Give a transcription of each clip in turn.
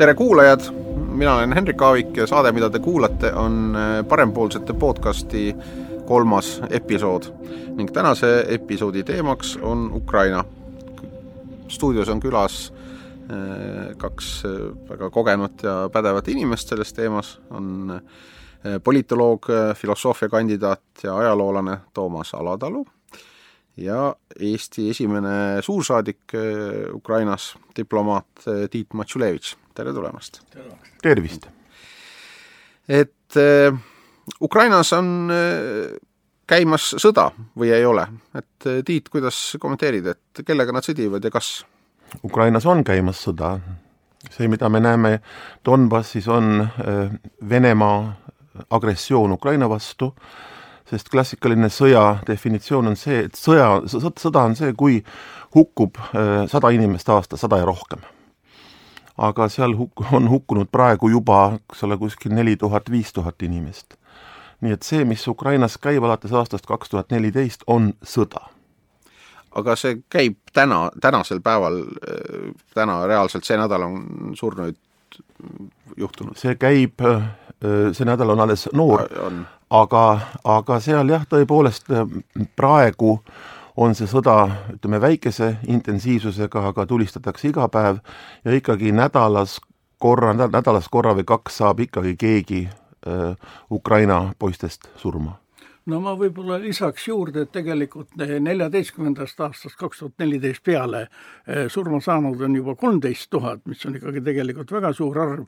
tere kuulajad, mina olen Henrik Aavik ja saade, mida te kuulate, on äh, Parempoolsete podcasti kolmas episood. Ning tänase episoodi teemaks on Ukraina. stuudios on külas äh, kaks äh, väga kogenud ja pädevat inimest selles teemas, on politoloog, filosoofiakandidaat ja ajaloolane Toomas Alatalu ja Eesti esimene suursaadik Ukrainas, diplomaat Tiit Matšulevitš tere tulemast! tervist! et äh, Ukrainas on äh, käimas sõda või ei ole, et äh, Tiit, kuidas kommenteerid, et kellega nad sõdivad ja kas? Ukrainas on käimas sõda, see, mida me näeme Donbassis, on äh, Venemaa agressioon Ukraina vastu, sest klassikaline sõja definitsioon on see, et sõja, sõda on see, kui hukkub äh, sada inimest aastas, sada ja rohkem aga seal huk-, on hukkunud praegu juba, eks ole, kuskil neli tuhat, viis tuhat inimest. nii et see, mis Ukrainas käib alates aastast kaks tuhat neliteist, on sõda. aga see käib täna, tänasel päeval, täna reaalselt, see nädal on surnuid juhtunud? see käib, see nädal on alles noor, aga, aga seal jah, tõepoolest praegu äh, on see sõda, ütleme, väikese intensiivsusega, aga tulistatakse iga päev ja ikkagi nädalas korra, nädalas korra või kaks saab ikkagi keegi äh, Ukraina poistest surma no ma võib-olla lisaks juurde, et tegelikult neljateistkümnendast aastast kaks tuhat neliteist peale eh, surma saanud on juba kolmteist tuhat, mis on ikkagi tegelikult väga suur arv.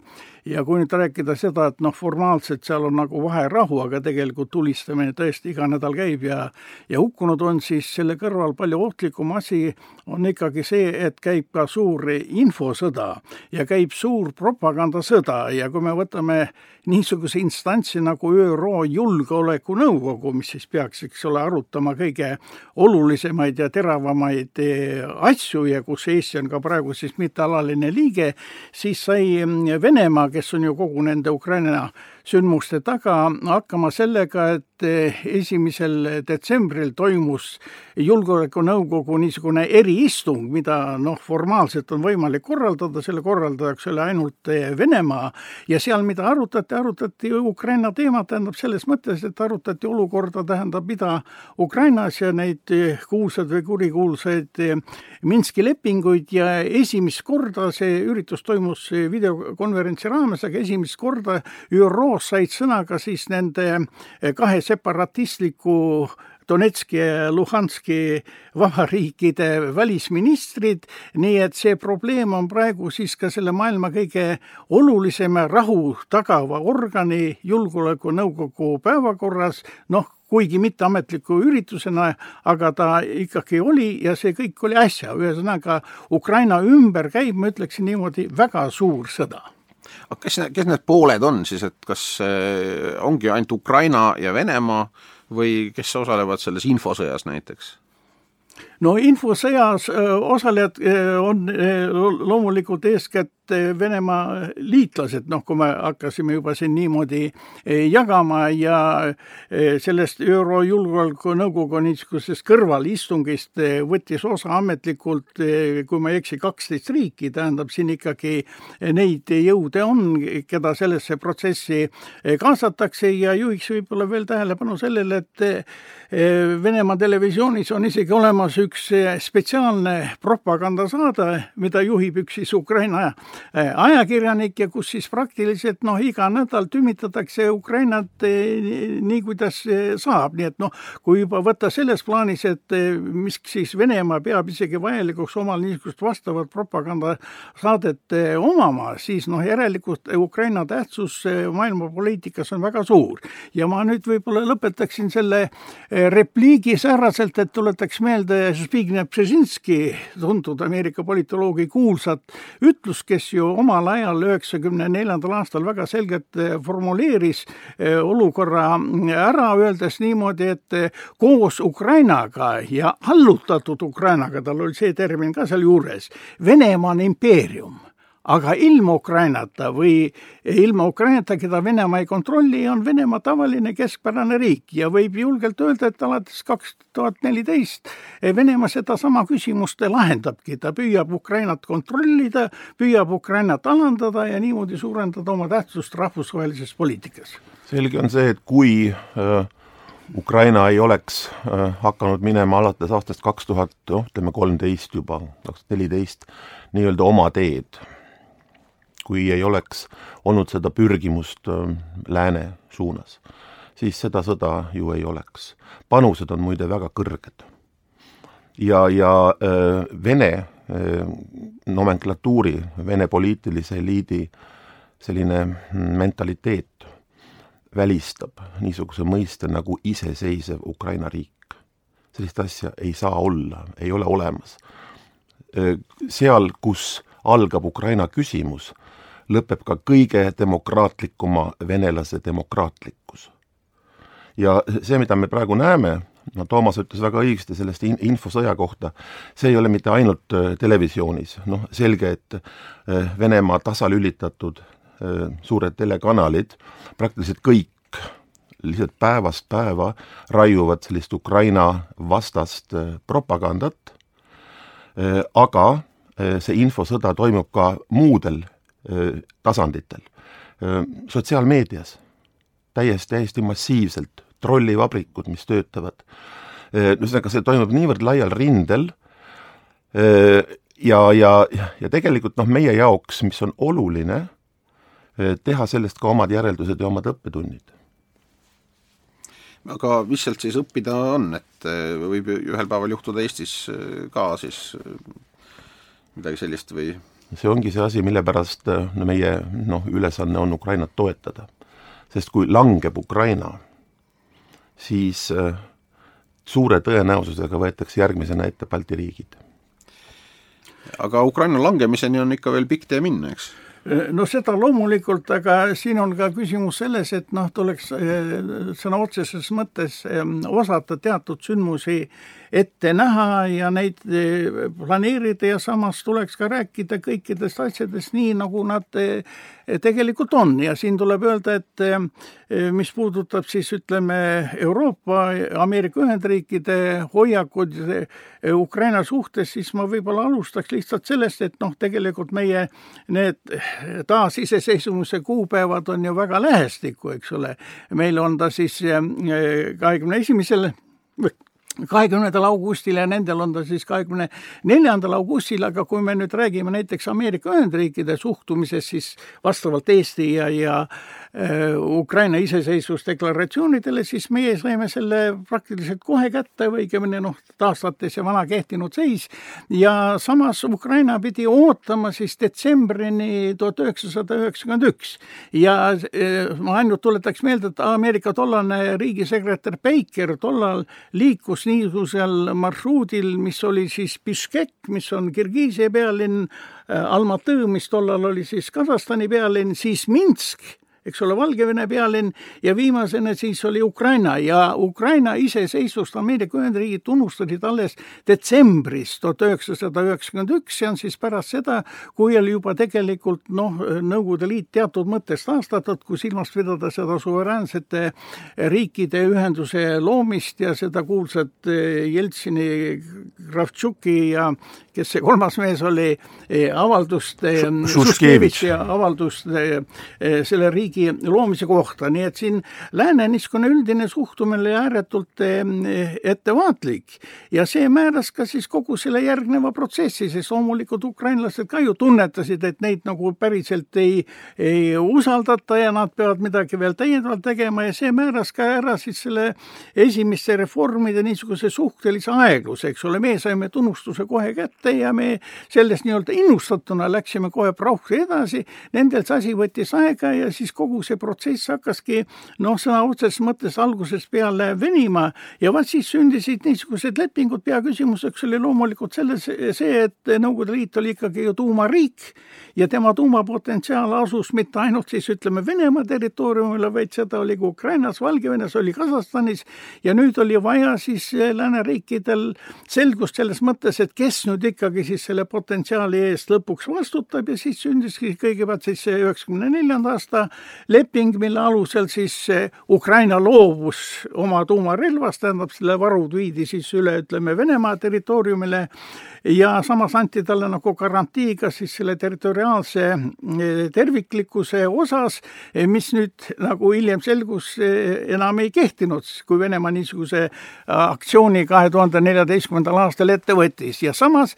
ja kui nüüd rääkida seda, et noh, formaalselt seal on nagu vaherahu, aga tegelikult tulistamine tõesti iga nädal käib ja ja hukkunud on siis selle kõrval palju ohtlikum asi on ikkagi see, et käib ka suur infosõda ja käib suur propagandasõda ja kui me võtame niisuguse instantsi nagu ÜRO Julgeolekunõukogu, mis siis peaks, eks ole, arutama kõige olulisemaid ja teravamaid eh, asju ja kus Eesti on ka praegu siis mittealaline liige, siis sai mm, Venemaa, kes on ju kogu nende Ukraina sündmuste taga hakkama sellega, et eh, esimesel detsembril toimus Julgeolekunõukogu niisugune eriistung, mida noh, formaalselt on võimalik korraldada, selle korraldajaks oli ainult eh, Venemaa. Ja seal, mida arutati, arutati Ukraina teemat, tähendab selles mõttes, et arutati olukorda, tähendab, mida Ukrainas ja neid eh, kuulsaid või kurikuulsaid Minski lepinguid. Ja esimest korda see üritus toimus videokonverentsi raames, aga esimest korda ÜRO koos said sõna ka siis nende eh, kahe separatistliku Donetski ja Luhanski vabariikide välisministrid, nii et see probleem on praegu siis ka selle maailma kõige olulisema rahu tagava organi julgeolekunõukogu päevakorras, noh, kuigi mitteametliku üritusena, aga ta ikkagi oli ja see kõik oli äsja, ühesõnaga Ukraina ümber käib, ma ütleksin niimoodi, väga suur sõda aga kes, kes need pooled on siis, et kas ongi ainult Ukraina ja Venemaa või kes osalevad selles infosõjas näiteks? No infosõjas osalejad on loomulikult eeskätt Venemaa liitlased, noh, kui me hakkasime juba siin niimoodi jagama ja sellest ÜRO Julgeolekunõukogu niisugusest kõrvalistungist võttis osa ametlikult, kui ma ei eksi, kaksteist riiki, tähendab siin ikkagi neid jõude on, keda sellesse protsessi kaasatakse ja juhiks võib-olla veel tähelepanu sellele, et Venemaa televisioonis on isegi olemas üks üks eh, spetsiaalne propagandasaade, mida juhib üks siis Ukraina eh, ajakirjanik ja kus siis praktiliselt noh, iga nädal tümitatakse Ukrainat eh, nii, kuidas saab, nii et noh, kui juba võtta selles plaanis, et mis siis Venemaa peab isegi vajalikuks omal niisugust vastavat propagandasaadet omama, siis noh, järelikult Ukraina tähtsus maailmapoliitikas on väga suur. ja ma nüüd võib-olla lõpetaksin selle repliigi säraselt, et tuletaks meelde Zbigniew Brzezinski, tuntud Ameerika politoloogi kuulsat ütlust, kes ju omal ajal üheksakümne neljandal aastal väga selgelt eh, formuleeris eh, olukorra ära, öeldes niimoodi, et eh, koos Ukrainaga ja allutatud Ukrainaga, tal oli see termin ka sealjuures, Venemaa on impeerium aga ilma Ukrainata või ilma Ukrainata, keda Venemaa ei kontrolli, on Venemaa tavaline keskpärane riik ja võib julgelt öelda, et alates kaks tuhat neliteist Venemaa sedasama küsimust lahendabki, ta püüab Ukrainat kontrollida, püüab Ukrainat alandada ja niimoodi suurendada oma tähtsust rahvusvahelises poliitikas. selge on see, et kui äh, Ukraina ei oleks äh, hakanud minema alates aastast kaks tuhat, noh, ütleme kolmteist juba, kaks tuhat neliteist, nii-öelda oma teed kui ei oleks olnud seda pürgimust äh, lääne suunas, siis seda sõda ju ei oleks. panused on muide väga kõrged. ja, ja äh, Vene äh, nomenklatuuri, Vene poliitilise eliidi selline mentaliteet välistab niisuguse mõiste nagu iseseisev Ukraina riik. sellist asja ei saa olla, ei ole olemas. seal, kus algab Ukraina küsimus, lõpeb ka kõige demokraatlikuma venelase demokraatlikkus. ja see, mida me praegu näeme, no Toomas ütles väga õigesti sellest in-, infosõja kohta, see ei ole mitte ainult äh, televisioonis, noh selge, et äh, Venemaa tasalülitatud äh, suured telekanalid, praktiliselt kõik lihtsalt päevast päeva raiuvad sellist Ukraina vastast propagandat, aga see infosõda toimub ka muudel tasanditel. sotsiaalmeedias täiesti, täiesti massiivselt, trollivabrikud, mis töötavad, ühesõnaga, see toimub niivõrd laial rindel ja, ja, ja tegelikult noh, meie jaoks, mis on oluline, teha sellest ka omad järeldused ja omad õppetunnid. Aga mis sealt siis õppida on, et võib ühel päeval juhtuda Eestis ka siis midagi sellist või see ongi see asi, mille pärast äh, no meie noh, ülesanne on Ukrainat toetada. sest kui langeb Ukraina, siis äh, suure tõenäosusega võetakse järgmisena ette Balti riigid. aga Ukraina langemiseni on ikka veel pikk tee minna, eks? no seda loomulikult, aga siin on ka küsimus selles, et noh, tuleks äh, sõna otseses mõttes osata teatud sündmusi ette näha ja neid eh, planeerida ja samas tuleks ka rääkida kõikidest asjadest nii, nagu nad eh, tegelikult on ja siin tuleb öelda, et eh, mis puudutab siis ütleme Euroopa, Ameerika Ühendriikide hoiakud Ukraina suhtes, siis ma võib-olla alustaks lihtsalt sellest, et noh, tegelikult meie need taasiseseisvumise kuupäevad on ju väga lähestikku, eks ole. meil on ta siis kahekümne esimesel kahekümnendal augustil ja nendel on ta siis kahekümne neljandal augustil, aga kui me nüüd räägime näiteks Ameerika Ühendriikide suhtumisest, siis vastavalt Eesti ja, ja Äh, Ukraina iseseisvusdeklaratsioonidele, siis meie saime selle praktiliselt kohe kätte või õigemini noh, taastates ja vana kehtinud seis. Ja samas Ukraina pidi ootama siis detsembrini tuhat üheksasada üheksakümmend üks. Ja äh, ma ainult tuletaks meelde, et Ameerika tollane riigisekretär Baker tollal liikus niisugusel marsruudil, mis oli siis Biškek, mis on Kirgiisia pealinn, äh, Almatõ, mis tollal oli siis Kasahstani pealinn, siis Minsk eks ole, Valgevene pealinn ja viimasena siis oli Ukraina ja Ukraina iseseisvust Ameerika Ühendriigid tunnustasid alles detsembris tuhat üheksasada üheksakümmend üks, see on siis pärast seda, kui oli juba tegelikult noh, Nõukogude Liit teatud mõttes taastatud, kui silmas pidada seda suveräänsete riikide ühenduse loomist ja seda kuulsat Jeltsini, Kravtšuki ja kes see kolmas mees oli, avaldust, ja avaldust selle riigi riigi loomise kohta, nii et siin lääne niisugune üldine suhtumine oli ääretult eh, ettevaatlik. Ja see määras ka siis kogu selle järgneva protsessi, sest loomulikult ukrainlased ka ju tunnetasid, et neid nagu päriselt ei, ei usaldata ja nad peavad midagi veel täiendavalt tegema. Ja see määras ka ära siis selle esimeste reformide niisuguse suhtelise aegluse, eks ole, me saime tunnustuse kohe kätte ja me sellest nii-öelda innustatuna läksime kohe prauhti edasi, nendel see asi võttis aega ja siis kogu see protsess hakkaski noh, sõna otseses mõttes algusest peale venima. Ja vaat siis sündisid niisugused lepingud, peaküsimuseks oli loomulikult selles see, et Nõukogude Liit oli ikkagi ju tuumariik ja tema tuumapotentsiaal asus mitte ainult siis ütleme Venemaa territooriumile, vaid seda oli ka Ukrainas, Valgevenes, oli Kasahstanis. Ja nüüd oli vaja siis lääneriikidel selgust selles mõttes, et kes nüüd ikkagi siis selle potentsiaali eest lõpuks vastutab. Ja siis sündiski kõigepealt siis see üheksakümne neljanda aasta leping, mille alusel siis Ukraina loobus oma tuumarelvast, tähendab selle varud viidi siis üle, ütleme Venemaa territooriumile ja samas anti talle nagu garantii ka siis selle territoriaalse eh, terviklikkuse osas, eh, mis nüüd nagu hiljem selgus, eh, enam ei kehtinud, kui Venemaa niisuguse aktsiooni kahe tuhande neljateistkümnendal aastal ette võttis. Ja samas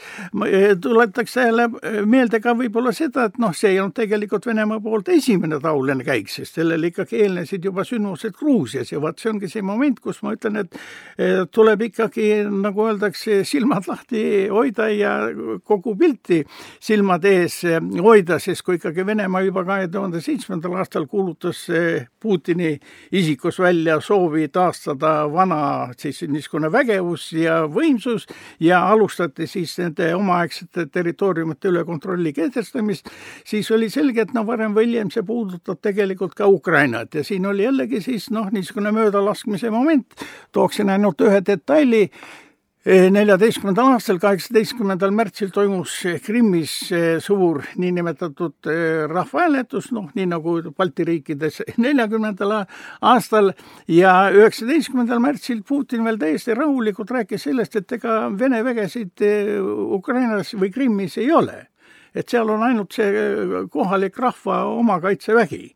tuletaks jälle meelde ka võib-olla seda, et noh, see ei olnud tegelikult Venemaa poolt esimene taoline käik, sest sellele ikkagi eelnesid juba sündmused Gruusias ja vot see ongi see moment, kus ma ütlen, et tuleb ikkagi nagu öeldakse, silmad lahti hoida ja kogu pilti silmade ees hoida, sest kui ikkagi Venemaa juba kahe tuhande seitsmendal aastal kuulutas Putini isikus välja soovi taastada vana siis niisugune vägevus ja võimsus ja alustati siis nende omaaegsete territooriumite üle kontrolli kehtestamist, siis oli selge, et no varem või hiljem see puudutab tegelikult ka Ukrainat. Ja siin oli jällegi siis noh, niisugune möödalaskmise moment, tooksin ainult ühe detaili neljateistkümnendal aastal, kaheksateistkümnendal märtsil toimus Krimmis suur niinimetatud eh, rahvahääletus, noh, nii nagu Balti riikides neljakümnendal aastal. Ja üheksateistkümnendal märtsil Putin veel täiesti rahulikult rääkis sellest, et ega Vene vägesid Ukrainas või Krimmis ei ole. Et seal on ainult see eh, kohalik rahva omakaitsevägi.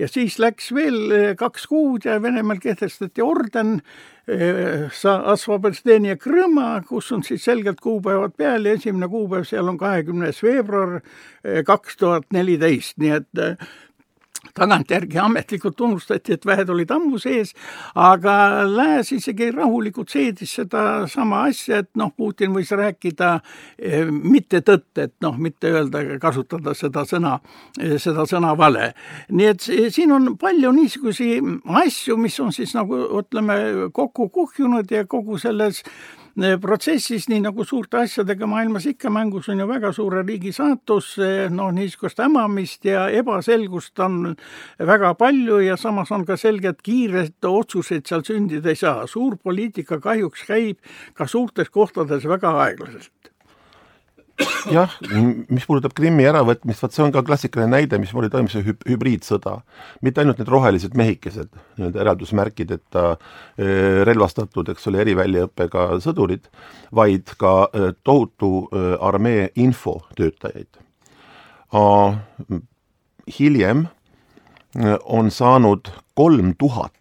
Ja siis läks veel kaks kuud ja Venemaal kehtestati orden Asvabestenia Krõma, kus on siis selgelt kuupäevad peal ja esimene kuupäev seal on kahekümnes veebruar kaks tuhat neliteist, nii et tagantjärgi ametlikult tunnustati, et väed olid ammu sees, aga Lääs isegi rahulikult seedis sedasama asja, et noh, Putin võis rääkida eh, mitte tõtt, et noh, mitte öelda, kasutada seda sõna, eh, seda sõna vale. nii et siin on palju niisugusi asju, mis on siis nagu ütleme, kokku kuhjunud ja kogu selles protsessis, nii nagu suurte asjadega maailmas ikka, mängus on ju väga suure riigi saatus, noh, niisugust hämamist ja ebaselgust on väga palju ja samas on ka selge, et kiireid otsuseid seal sündida ei saa. suur poliitika kahjuks käib ka suurtes kohtades väga aeglaselt jah, mis puudutab Krimmi äravõtmist, vot see on ka klassikaline näide, mismoodi toimub see hüb-, hübriidsõda. mitte ainult need rohelised mehikesed, need eraldusmärkideta eh, relvastatud, eks ole, eriväljaõppega sõdurid, vaid ka eh, tohutu eh, armee infotöötajaid. hiljem on saanud kolm tuhat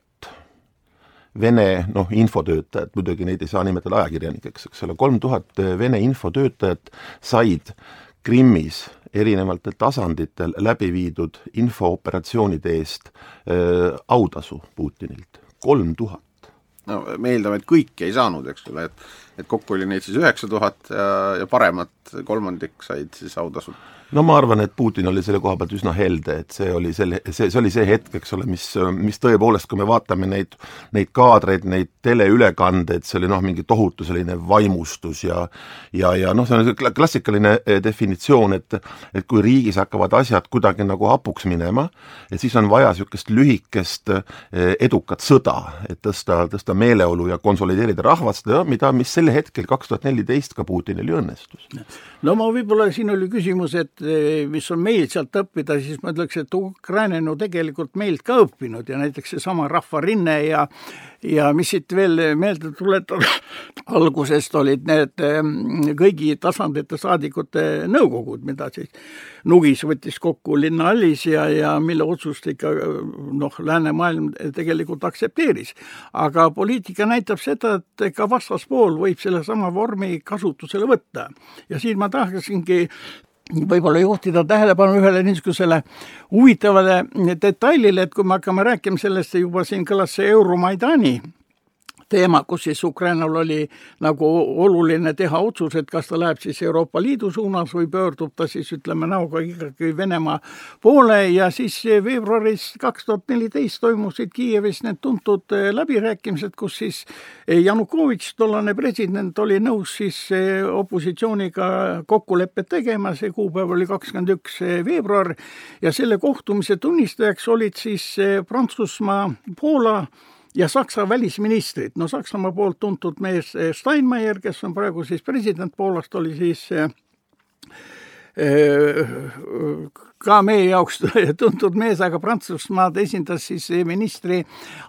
Vene noh, infotöötajad, muidugi neid ei saa nimetada ajakirjanikeks, eks ole, kolm tuhat Vene infotöötajat said Krimmis erinevatel tasanditel läbi viidud infooperatsioonide eest äh, autasu Putinilt, kolm tuhat. no me eeldame, et kõiki ei saanud, eks ole, et et kokku oli neid siis üheksa tuhat ja, ja paremat kolmandik said siis autasud no ma arvan, et Putin oli selle koha pealt üsna helde, et see oli selle, see, see oli see hetk, eks ole, mis, mis tõepoolest, kui me vaatame neid, neid kaadreid, neid teleülekandeid, see oli noh, mingi tohutu selline vaimustus ja ja, ja noh, see on klassikaline eh, definitsioon, et et kui riigis hakkavad asjad kuidagi nagu hapuks minema, et siis on vaja niisugust lühikest eh, edukat sõda, et tõsta, tõsta meeleolu ja konsolideerida rahvast, mida, mis sel hetkel, kaks tuhat neliteist ka Putinil ju õnnestus. no ma võib-olla, siin oli küsimus, et mis on meil sealt õppida, siis ma ütleks, et Ukraina on ju tegelikult meilt ka õppinud ja näiteks seesama Rahvarinne ja ja mis siit veel meelde tuletada, algusest olid need ehm, kõigi tasandite saadikute nõukogud, mida siis Nugis võttis kokku linnahallis ja, ja mille otsust ikka noh, läänemaailm tegelikult aktsepteeris. aga poliitika näitab seda, et ka vastaspool võib sellesama vormi kasutusele võtta ja siin ma tahaksingi võib-olla juhtida tähelepanu ühele niisugusele huvitavale detailile, et kui me hakkame rääkima sellest, juba siin kõlas see Euromaidani teema, kus siis Ukrainal oli nagu oluline teha otsus, et kas ta läheb siis Euroopa Liidu suunas või pöördub ta siis ütleme näoga ikkagi Venemaa poole. Ja siis veebruaris kaks tuhat neliteist toimusid Kiievis need tuntud eh, läbirääkimised, kus siis eh, Janukovitš, tollane president, oli nõus siis eh, opositsiooniga kokkulepet tegema, see kuupäev oli kakskümmend üks veebruar. Ja selle kohtumise tunnistajaks olid siis Prantsusmaa, Poola ja Saksa välisministrid, no Saksamaa poolt tuntud mees eh, Steinmeier, kes on praegu siis president Poolast, oli siis eh, eh, ka meie jaoks tuntud mees, aga Prantsusmaad esindas siis ministri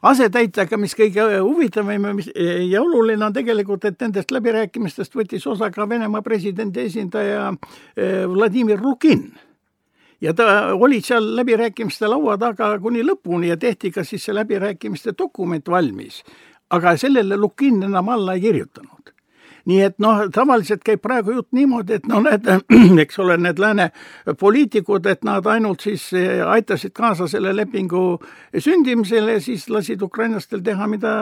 asetäitjaga, mis kõige huvitavam ja oluline on tegelikult, et nendest läbirääkimistest võttis osa ka Venemaa presidendi esindaja Vladimir Lukin ja ta oli seal läbirääkimiste laua taga kuni lõpuni ja tehti ka siis see läbirääkimiste dokument valmis. aga sellele Lukin enam alla ei kirjutanud nii et noh, tavaliselt käib praegu jutt niimoodi, et no need, eks ole, need lääne poliitikud, et nad ainult siis eh, aitasid kaasa selle lepingu sündimisele ja siis lasid ukrainlastel teha, mida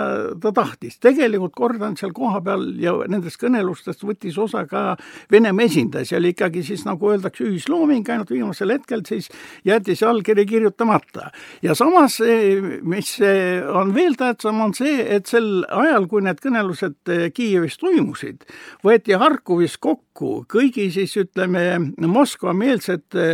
ta tahtis. tegelikult kordan seal kohapeal ja nendest kõnelustest võttis osa ka Venemaa esindaja, see oli ikkagi siis nagu öeldakse, ühislooming, ainult viimasel hetkel siis jäeti see allkiri kirjutamata. ja samas, eh, mis eh, on veel tähtsam, on see, et sel ajal, kui need kõnelused Kiievis toimusid, olid, võeti Harkovis kokku kõigi siis ütleme Moskva-meelsete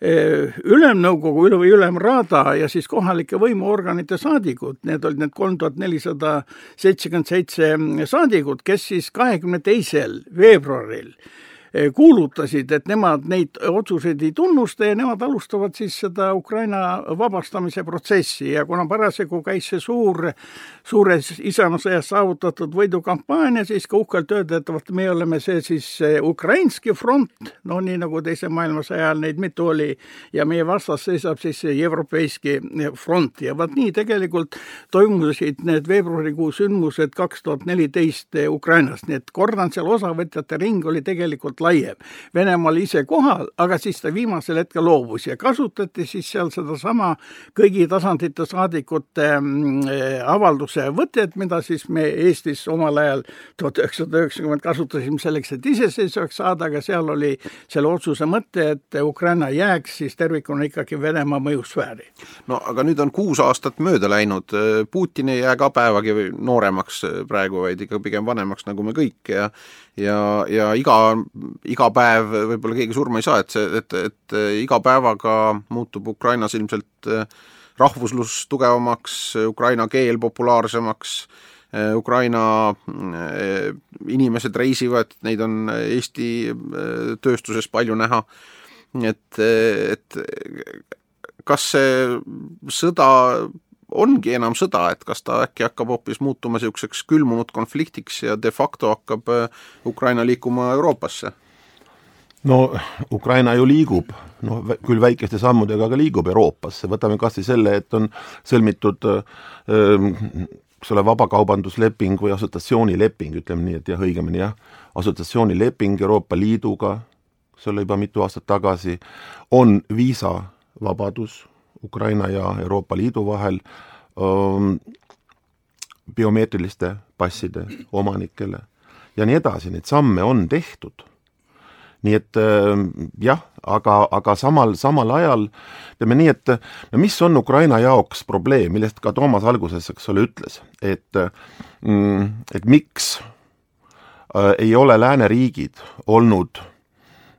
eh, ülemnõukogu või ülemraada ja siis kohalike võimuorganite saadikud, need olid need kolm tuhat nelisada seitsekümmend seitse saadikut, kes siis kahekümne teisel veebruaril kuulutasid, et nemad neid otsuseid ei tunnusta ja nemad alustavad siis seda Ukraina vabastamise protsessi. Ja kuna parasjagu käis see suur, suures isamaasõjas saavutatud võidukampaania, siis ka uhkelt öeldi, et vot me oleme see siis ukrainski front, no nii nagu teise maailmasõja ajal neid mitu oli, ja meie vastas seisab siis see Evropeiski front. Ja vot nii tegelikult toimusid need veebruarikuu sündmused kaks tuhat neliteist Ukrainas, nii et kordan, seal osavõtjate ring oli tegelikult oluliselt laiem. Venemaa oli ise kohal, aga siis ta viimasel hetkel loobus ja kasutati siis seal sedasama kõigi tasandite saadikute mm, eh, avalduse võtet, mida siis me Eestis omal ajal tuhat üheksasada üheksakümmend kasutasime selleks, et iseseisvaks saada, aga seal oli selle otsuse mõte, et Ukraina jääks siis tervikuna ikkagi Venemaa mõjusfääri. no aga nüüd on kuus aastat mööda läinud, Putin ei jää ka päevagi nooremaks praegu, vaid ikka pigem vanemaks, nagu me kõik ja ja, ja iga, iga päev võib-olla keegi surma ei saa, et see, et, et iga päevaga muutub Ukrainas ilmselt eh, rahvuslus tugevamaks, ukraina keel populaarsemaks, eh, Ukraina eh, inimesed reisivad, neid on Eesti tööstuses palju näha, et, et kas see sõda ongi enam sõda, et kas ta äkki hakkab hoopis muutuma niisuguseks külmunud konfliktiks ja de facto hakkab äh, Ukraina liikuma Euroopasse? no Ukraina ju liigub, noh küll väikeste sammudega, aga liigub Euroopasse, võtame kas või selle, et on sõlmitud ähm, eks ole, vabakaubandusleping või assotsiatsioonileping, ütleme nii, et jah, õigemini jah, assotsiatsioonileping Euroopa Liiduga, eks ole, juba mitu aastat tagasi, on viisavabadus Ukraina ja Euroopa Liidu vahel ähm, biomeetriliste passide omanikele ja nii edasi, neid samme on tehtud. nii et äh, jah, aga, aga samal, samal ajal ütleme nii, et no mis on Ukraina jaoks probleem, millest ka Toomas alguses, eks ole, ütles, et mm, et miks äh, ei ole lääneriigid olnud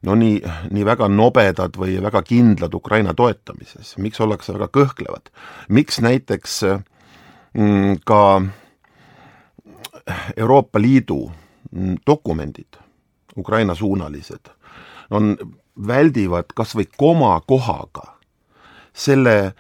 no nii, nii väga nobedad või väga kindlad Ukraina toetamises, miks ollakse väga kõhklevad, miks näiteks mm, ka Euroopa Liidu mm, dokumendid, Ukraina-suunalised, on, väldivad kas või komakohaga selle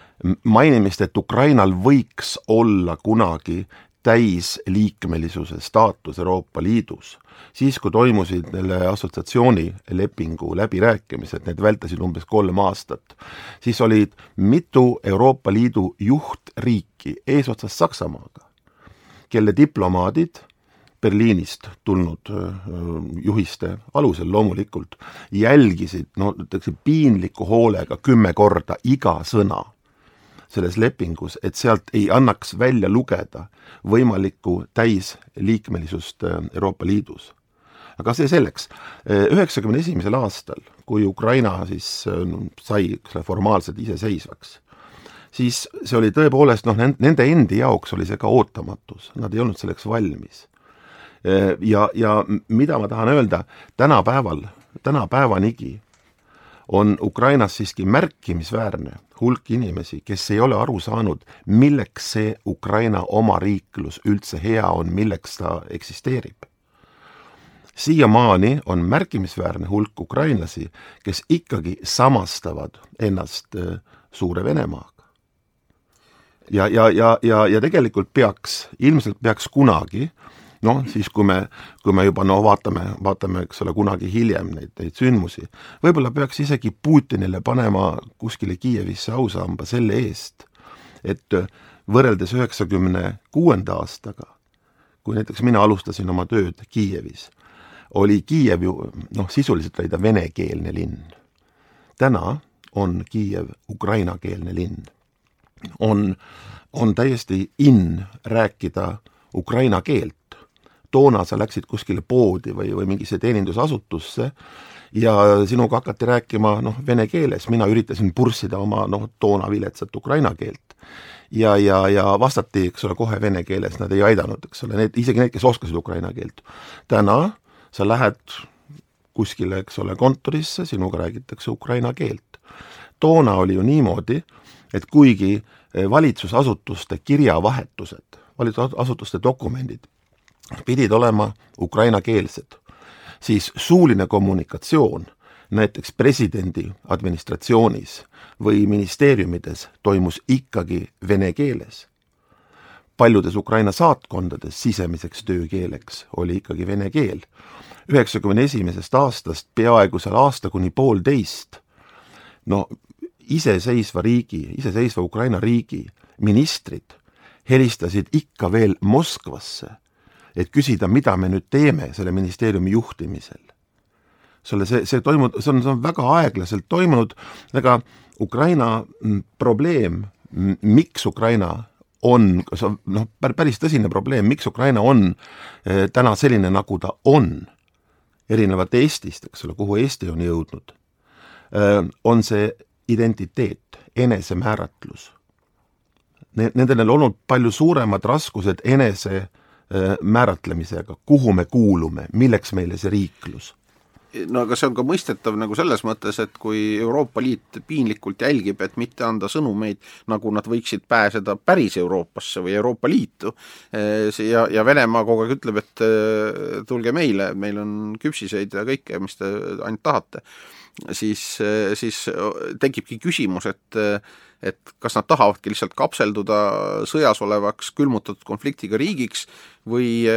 mainimist, et Ukrainal võiks olla kunagi täisliikmelisuse staatus Euroopa Liidus. Siis, kui toimusid selle assotsiatsioonilepingu läbirääkimised, need vältasid umbes kolm aastat, siis olid mitu Euroopa Liidu juhtriiki eesotsas Saksamaaga, kelle diplomaadid Berliinist tulnud juhiste alusel loomulikult jälgisid, no ütleksin piinliku hoolega kümme korda iga sõna selles lepingus, et sealt ei annaks välja lugeda võimalikku täisliikmelisust äh, Euroopa Liidus. aga see selleks, äh, üheksakümne esimesel aastal, kui Ukraina siis äh, sai formaalselt iseseisvaks, siis see oli tõepoolest noh, nende endi jaoks oli see ka ootamatus, nad ei olnud selleks valmis. Ja, ja mida ma tahan öelda, tänapäeval, tänapäevanigi on Ukrainas siiski märkimisväärne hulk inimesi, kes ei ole aru saanud, milleks see Ukraina omariiklus üldse hea on, milleks ta eksisteerib. siiamaani on märkimisväärne hulk ukrainlasi, kes ikkagi samastavad ennast äh, Suure Venemaaga. ja, ja, ja, ja, ja tegelikult peaks, ilmselt peaks kunagi äh, noh, siis kui me, kui me juba no vaatame, vaatame, eks ole, kunagi hiljem neid, neid sündmusi, võib-olla peaks isegi Putinile panema kuskile Kiievisse ausamba selle eest, et võrreldes üheksakümne kuuenda aastaga, kui näiteks mina alustasin oma tööd Kiievis, oli Kiiev ju noh, sisuliselt oli ta venekeelne linn. täna on Kiiev ukrainakeelne linn. on, on täiesti in rääkida ukraina keelt, toona sa läksid kuskile poodi või, või mingisse teenindusasutusse ja sinuga hakati rääkima noh, vene keeles, mina üritasin purssida oma noh, toona viletsat ukraina keelt. ja, ja, ja vastati, eks ole, kohe vene keeles, nad ei aidanud, eks ole, need, isegi need, kes oskasid ukraina keelt. täna sa lähed kuskile, eks ole, kontorisse, sinuga räägitakse ukraina keelt. toona oli ju niimoodi, et kuigi valitsusasutuste kirjavahetused, valitsusasutuste dokumendid pidid olema ukrainakeelsed, siis suuline kommunikatsioon näiteks presidendi administratsioonis või ministeeriumides toimus ikkagi vene keeles. paljudes Ukraina saatkondades sisemiseks töökeeleks oli ikkagi vene keel. üheksakümne esimesest aastast peaaegu seal aasta kuni poolteist no iseseisva riigi, iseseisva Ukraina riigi ministrid helistasid ikka veel Moskvasse et küsida, mida me nüüd teeme selle ministeeriumi juhtimisel. selle, see, see toimub, see on, see on väga aeglaselt toimunud, ega Ukraina mm, probleem, miks Ukraina on, see on noh, päris tõsine probleem, miks Ukraina on eh, täna selline, nagu ta on, erinevalt Eestist, eks ole, kuhu Eesti on jõudnud, eh, on see identiteet, enesemääratlus. Nendel on olnud palju suuremad raskused enese Äh, määratlemisega, kuhu me kuulume, milleks meile see riiklus? No aga see on ka mõistetav nagu selles mõttes, et kui Euroopa Liit piinlikult jälgib, et mitte anda sõnumeid, nagu nad võiksid pääseda päris Euroopasse või Euroopa Liitu, äh, ja, ja Venemaa kogu aeg ütleb, et äh, tulge meile, meil on küpsiseid ja kõike, mis te ainult tahate, siis, siis tekibki küsimus, et et kas nad tahavadki lihtsalt kapselduda sõjas olevaks külmutatud konfliktiga riigiks või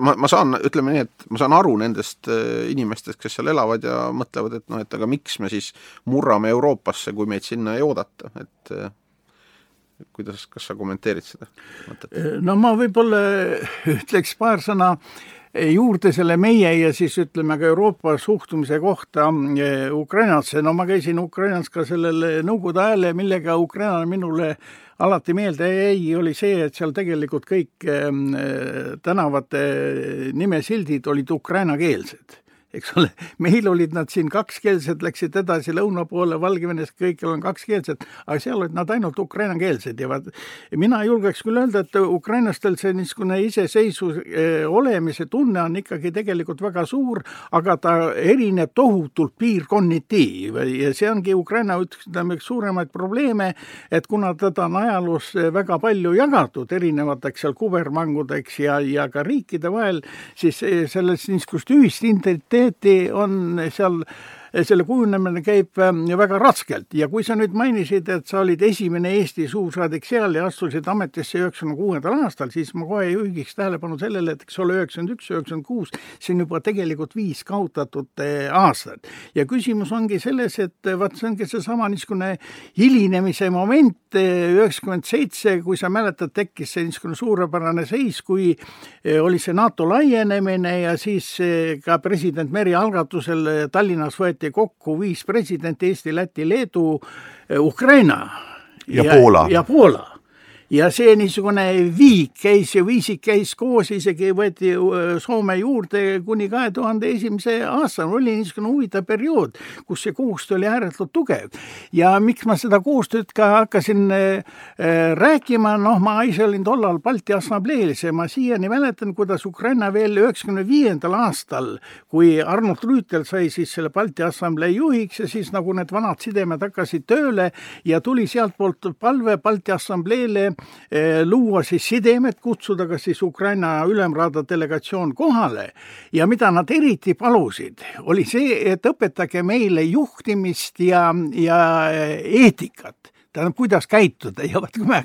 ma, ma saan, ütleme nii, et ma saan aru nendest inimestest, kes seal elavad ja mõtlevad, et noh, et aga miks me siis murrame Euroopasse, kui meid sinna ei oodata, et kuidas, kas sa kommenteerid seda mõtet? no ma võib-olla ütleks paar sõna juurde selle meie ja siis ütleme ka Euroopa suhtumise kohta eh, Ukrainasse, no ma käisin Ukrainas ka sellel nõukogude ajal ja millega Ukraina minule alati meelde jäi, oli see, et seal tegelikult kõik eh, tänavate nimesildid olid ukrainakeelsed eks ole, meil olid nad siin kakskeelsed, läksid edasi lõuna poole, Valgevenes kõikjal on kakskeelsed, aga seal olid nad ainult ukrainakeelsed ja vaat mina julgeks küll öelda, et ukrainlastel see niisugune iseseisvus eh, olemise tunne on ikkagi tegelikult väga suur, aga ta erineb tohutult piirkonniti ja see ongi Ukraina üks, ütleme, üks suuremaid probleeme, et kuna teda on ajaloos väga palju jagatud erinevateks seal kubermangudeks ja, ja ka riikide vahel, siis eh, selles niisugust ühist identiteeti identiteeti on seal selle kujunemine käib ähm, väga raskelt ja kui sa nüüd mainisid, et sa olid esimene Eesti suursaadik seal ja astusid ametisse üheksakümne kuuendal aastal, siis ma kohe juhiks tähelepanu sellele, et eks ole, üheksakümmend üks, üheksakümmend kuus, see on juba tegelikult viis kaotatud äh, aastat. ja küsimus ongi selles, et äh, vaat see ongi seesama niisugune hilinemise moment, äh, üheksakümmend seitse, kui sa mäletad, tekkis see niisugune suurepärane seis, kui oli see NATO laienemine ja siis ka president Meri algatusel Tallinnas võeti võeti kokku viis presidenti, Eesti, Läti, Leedu, eh, Ukraina ja Poola. ja Poola ja see niisugune viik käis ja viisik käis koos, isegi võeti Soome juurde kuni kahe tuhande esimese aastani, oli niisugune huvitav periood, kus see koostöö oli ääretult tugev. ja miks ma seda koostööd ka hakkasin äh, rääkima, noh, ma ise olin tollal Balti Assamblees ja ma siiani mäletan, kuidas Ukraina veel üheksakümne viiendal aastal, kui Arnold Rüütel sai siis selle Balti Assamblee juhiks ja siis nagu need vanad sidemed hakkasid tööle ja tuli sealtpoolt palve Balti Assambleele luua siis sidemed, kutsuda ka siis Ukraina ülemraada delegatsioon kohale. Ja mida nad eriti palusid, oli see, et õpetage meile juhtimist ja, ja eetikat tähendab, kuidas käituda ja vot kui me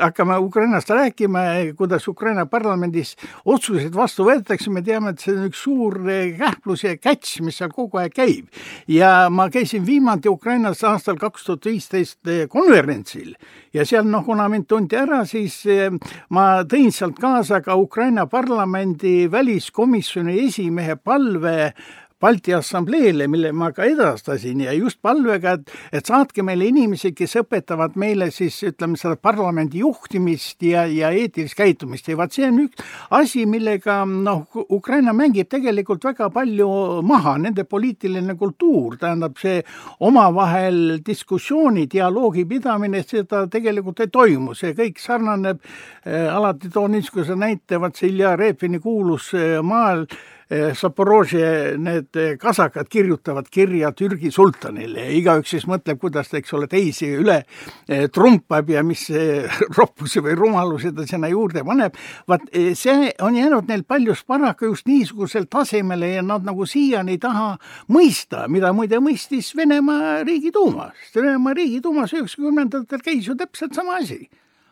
hakkame Ukrainast rääkima, kuidas Ukraina parlamendis otsuseid vastu võetakse, me teame, et see on üks suur kähplus ja käts, mis seal kogu aeg käib. ja ma käisin viimati Ukrainas aastal kaks tuhat viisteist konverentsil ja seal noh, kuna mind tunti ära, siis eh, ma tõin sealt kaasa ka Ukraina parlamendi väliskomisjoni esimehe palve Balti Assambleele, mille ma ka edastasin ja just palvega, et, et saatke meile inimesi, kes õpetavad meile siis ütleme seda parlamendi juhtimist ja, ja eetilist käitumist. Ja vaat see on üks asi, millega noh, Ukraina mängib tegelikult väga palju maha, nende poliitiline kultuur, tähendab see omavahel diskussiooni, dialoogi pidamine, seda tegelikult ei toimu, see kõik sarnaneb äh,, alati toon niisuguse näite, vaat see Ilja Repini kuulus äh, maal äh, Zaporožje need kasakad kirjutavad kirja Türgi sultanile ja igaüks siis mõtleb, kuidas ta, eks ole, teisi üle eh, trumpab ja mis roppusi või rumalusi ta sinna juurde paneb. vaat eh, see on jäänud neil paljus paraku just niisugusel tasemele ja nad nagu siiani ei taha mõista, mida muide mõistis Venemaa Riigiduuma, sest Venemaa Riigiduumas üheksakümnendatel käis ju täpselt sama asi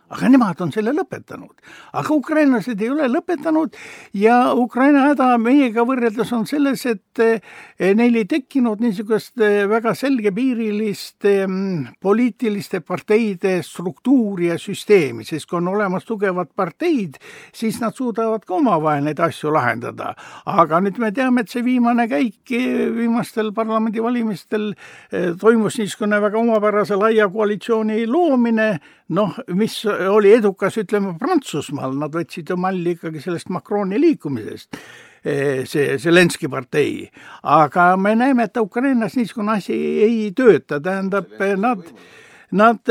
aga nemad on selle lõpetanud. aga ukrainlased ei ole lõpetanud ja Ukraina häda meiega võrreldes on selles, et eh, neil ei tekkinud niisugust eh, väga selgepiirilist mm, poliitiliste parteide struktuuri ja süsteemi, sest kui on olemas tugevad parteid, siis nad suudavad ka omavahel neid asju lahendada. aga nüüd me teame, et see viimane käik eh, viimastel parlamendivalimistel toimus niisugune väga omapärase laia koalitsiooni loomine, noh, mis oli edukas, ütleme Prantsusmaal, nad võtsid ju malli ikkagi sellest Macroni liikumisest eh, see Zelenski partei, aga me näeme, et Ukrainas niisugune asi ei tööta, tähendab nad võimu Nad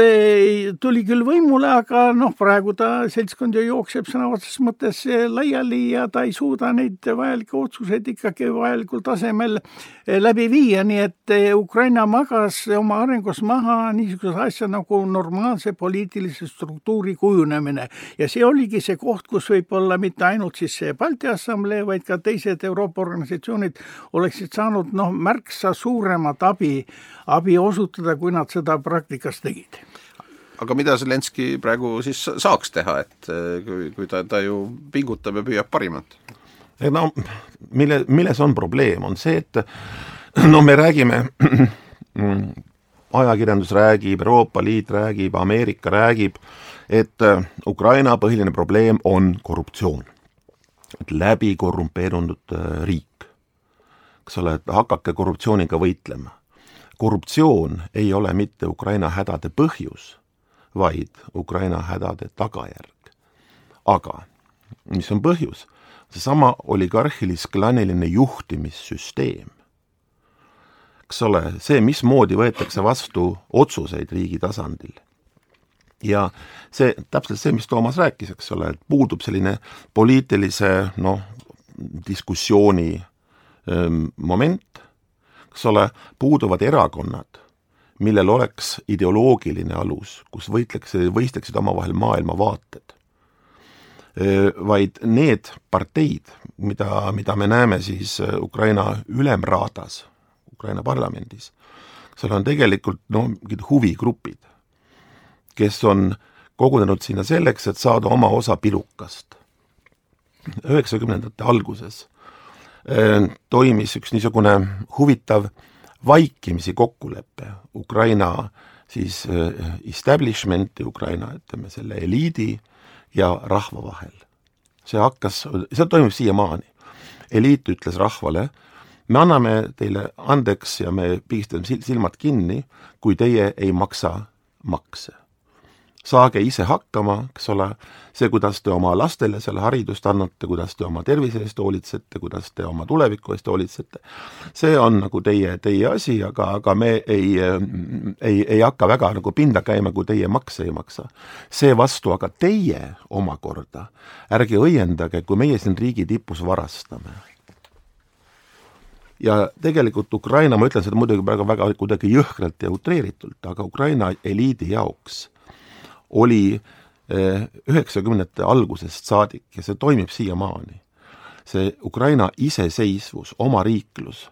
tuli küll võimule, aga noh, praegu ta seltskond ju jookseb sõna otseses mõttes laiali ja ta ei suuda neid vajalikke otsuseid ikkagi vajalikul tasemel eh, läbi viia, nii et eh, Ukraina magas oma arengus maha niisuguse asja nagu normaalse poliitilise struktuuri kujunemine. Ja see oligi see koht, kus võib-olla mitte ainult siis see Balti Assamblee, vaid ka teised Euroopa organisatsioonid oleksid saanud noh, märksa suuremat abi, abi osutada, kui nad seda praktikas tegid aga mida Zelenski praegu siis saaks teha, et eh, kui, kui ta, ta ju pingutab ja püüab parimat? no mille, milles on probleem, on see, et no me räägime ajakirjandus räägib, Euroopa Liit räägib, Ameerika räägib, et eh, Ukraina põhiline probleem on korruptsioon. et läbi korrumpeerunud eh, riik. eks ole, et hakake korruptsiooniga võitlema korruptsioon ei ole mitte Ukraina hädade põhjus, vaid Ukraina hädade tagajärg. aga mis on põhjus? seesama oligarhilis-klaniline juhtimissüsteem. eks ole, see, mismoodi võetakse vastu otsuseid riigi tasandil. ja see, täpselt see, mis Toomas rääkis, eks ole, et puudub selline poliitilise noh, diskussiooni öö, moment eks ole, puuduvad erakonnad, millel oleks ideoloogiline alus, kus võitleksid, võistleksid omavahel maailmavaated. Vaid need parteid, mida, mida me näeme siis Ukraina ülemraadas, Ukraina parlamendis, seal on tegelikult noh, mingid huvigrupid, kes on kogunenud sinna selleks, et saada oma osa pilukast. üheksakümnendate alguses Äh, toimis üks niisugune huvitav vaikimisi kokkulepe Ukraina siis äh, establishment'i, Ukraina ütleme selle eliidi ja rahva vahel. see hakkas, see toimub siiamaani. eliit ütles rahvale, me anname teile andeks ja me pigistame silmad kinni, kui teie ei maksa makse. Saage ise hakkama, eks ole, see, kuidas te oma lastele selle haridust annate, kuidas te oma tervise eest hoolitsete, kuidas te oma tuleviku eest hoolitsete, see on nagu teie, teie asi, aga, aga me ei, ei, ei hakka väga nagu pinda käima, kui teie makse ei maksa. seevastu aga teie omakorda, ärge õiendage, kui meie siin riigi tipus varastame. Ja tegelikult Ukraina, ma ütlen seda muidugi väga, väga kuidagi jõhkralt ja utreeritult, aga Ukraina eliidi jaoks oli eh, üheksakümnendate algusest saadik ja see toimib siiamaani. see Ukraina iseseisvus, omariiklus,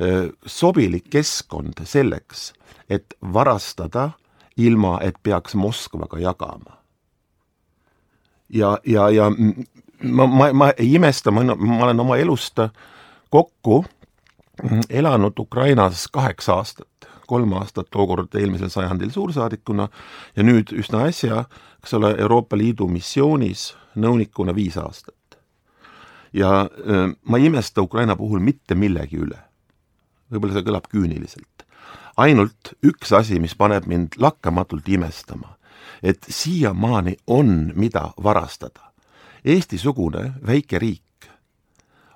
eh, sobilik keskkond selleks, et varastada, ilma et peaks Moskvaga jagama. ja, ja, ja ma, ma, ma ei imesta, ma, olen oma elust kokku elanud Ukrainas kaheksa aastat, kolm aastat tookord eelmisel sajandil suursaadikuna ja nüüd üsna äsja, eks ole, Euroopa Liidu missioonis nõunikuna viis aastat. ja ma ei imesta Ukraina puhul mitte millegi üle. võib-olla see kõlab küüniliselt. ainult üks asi, mis paneb mind lakkamatult imestama, et siiamaani on, mida varastada. Eesti-sugune väike riik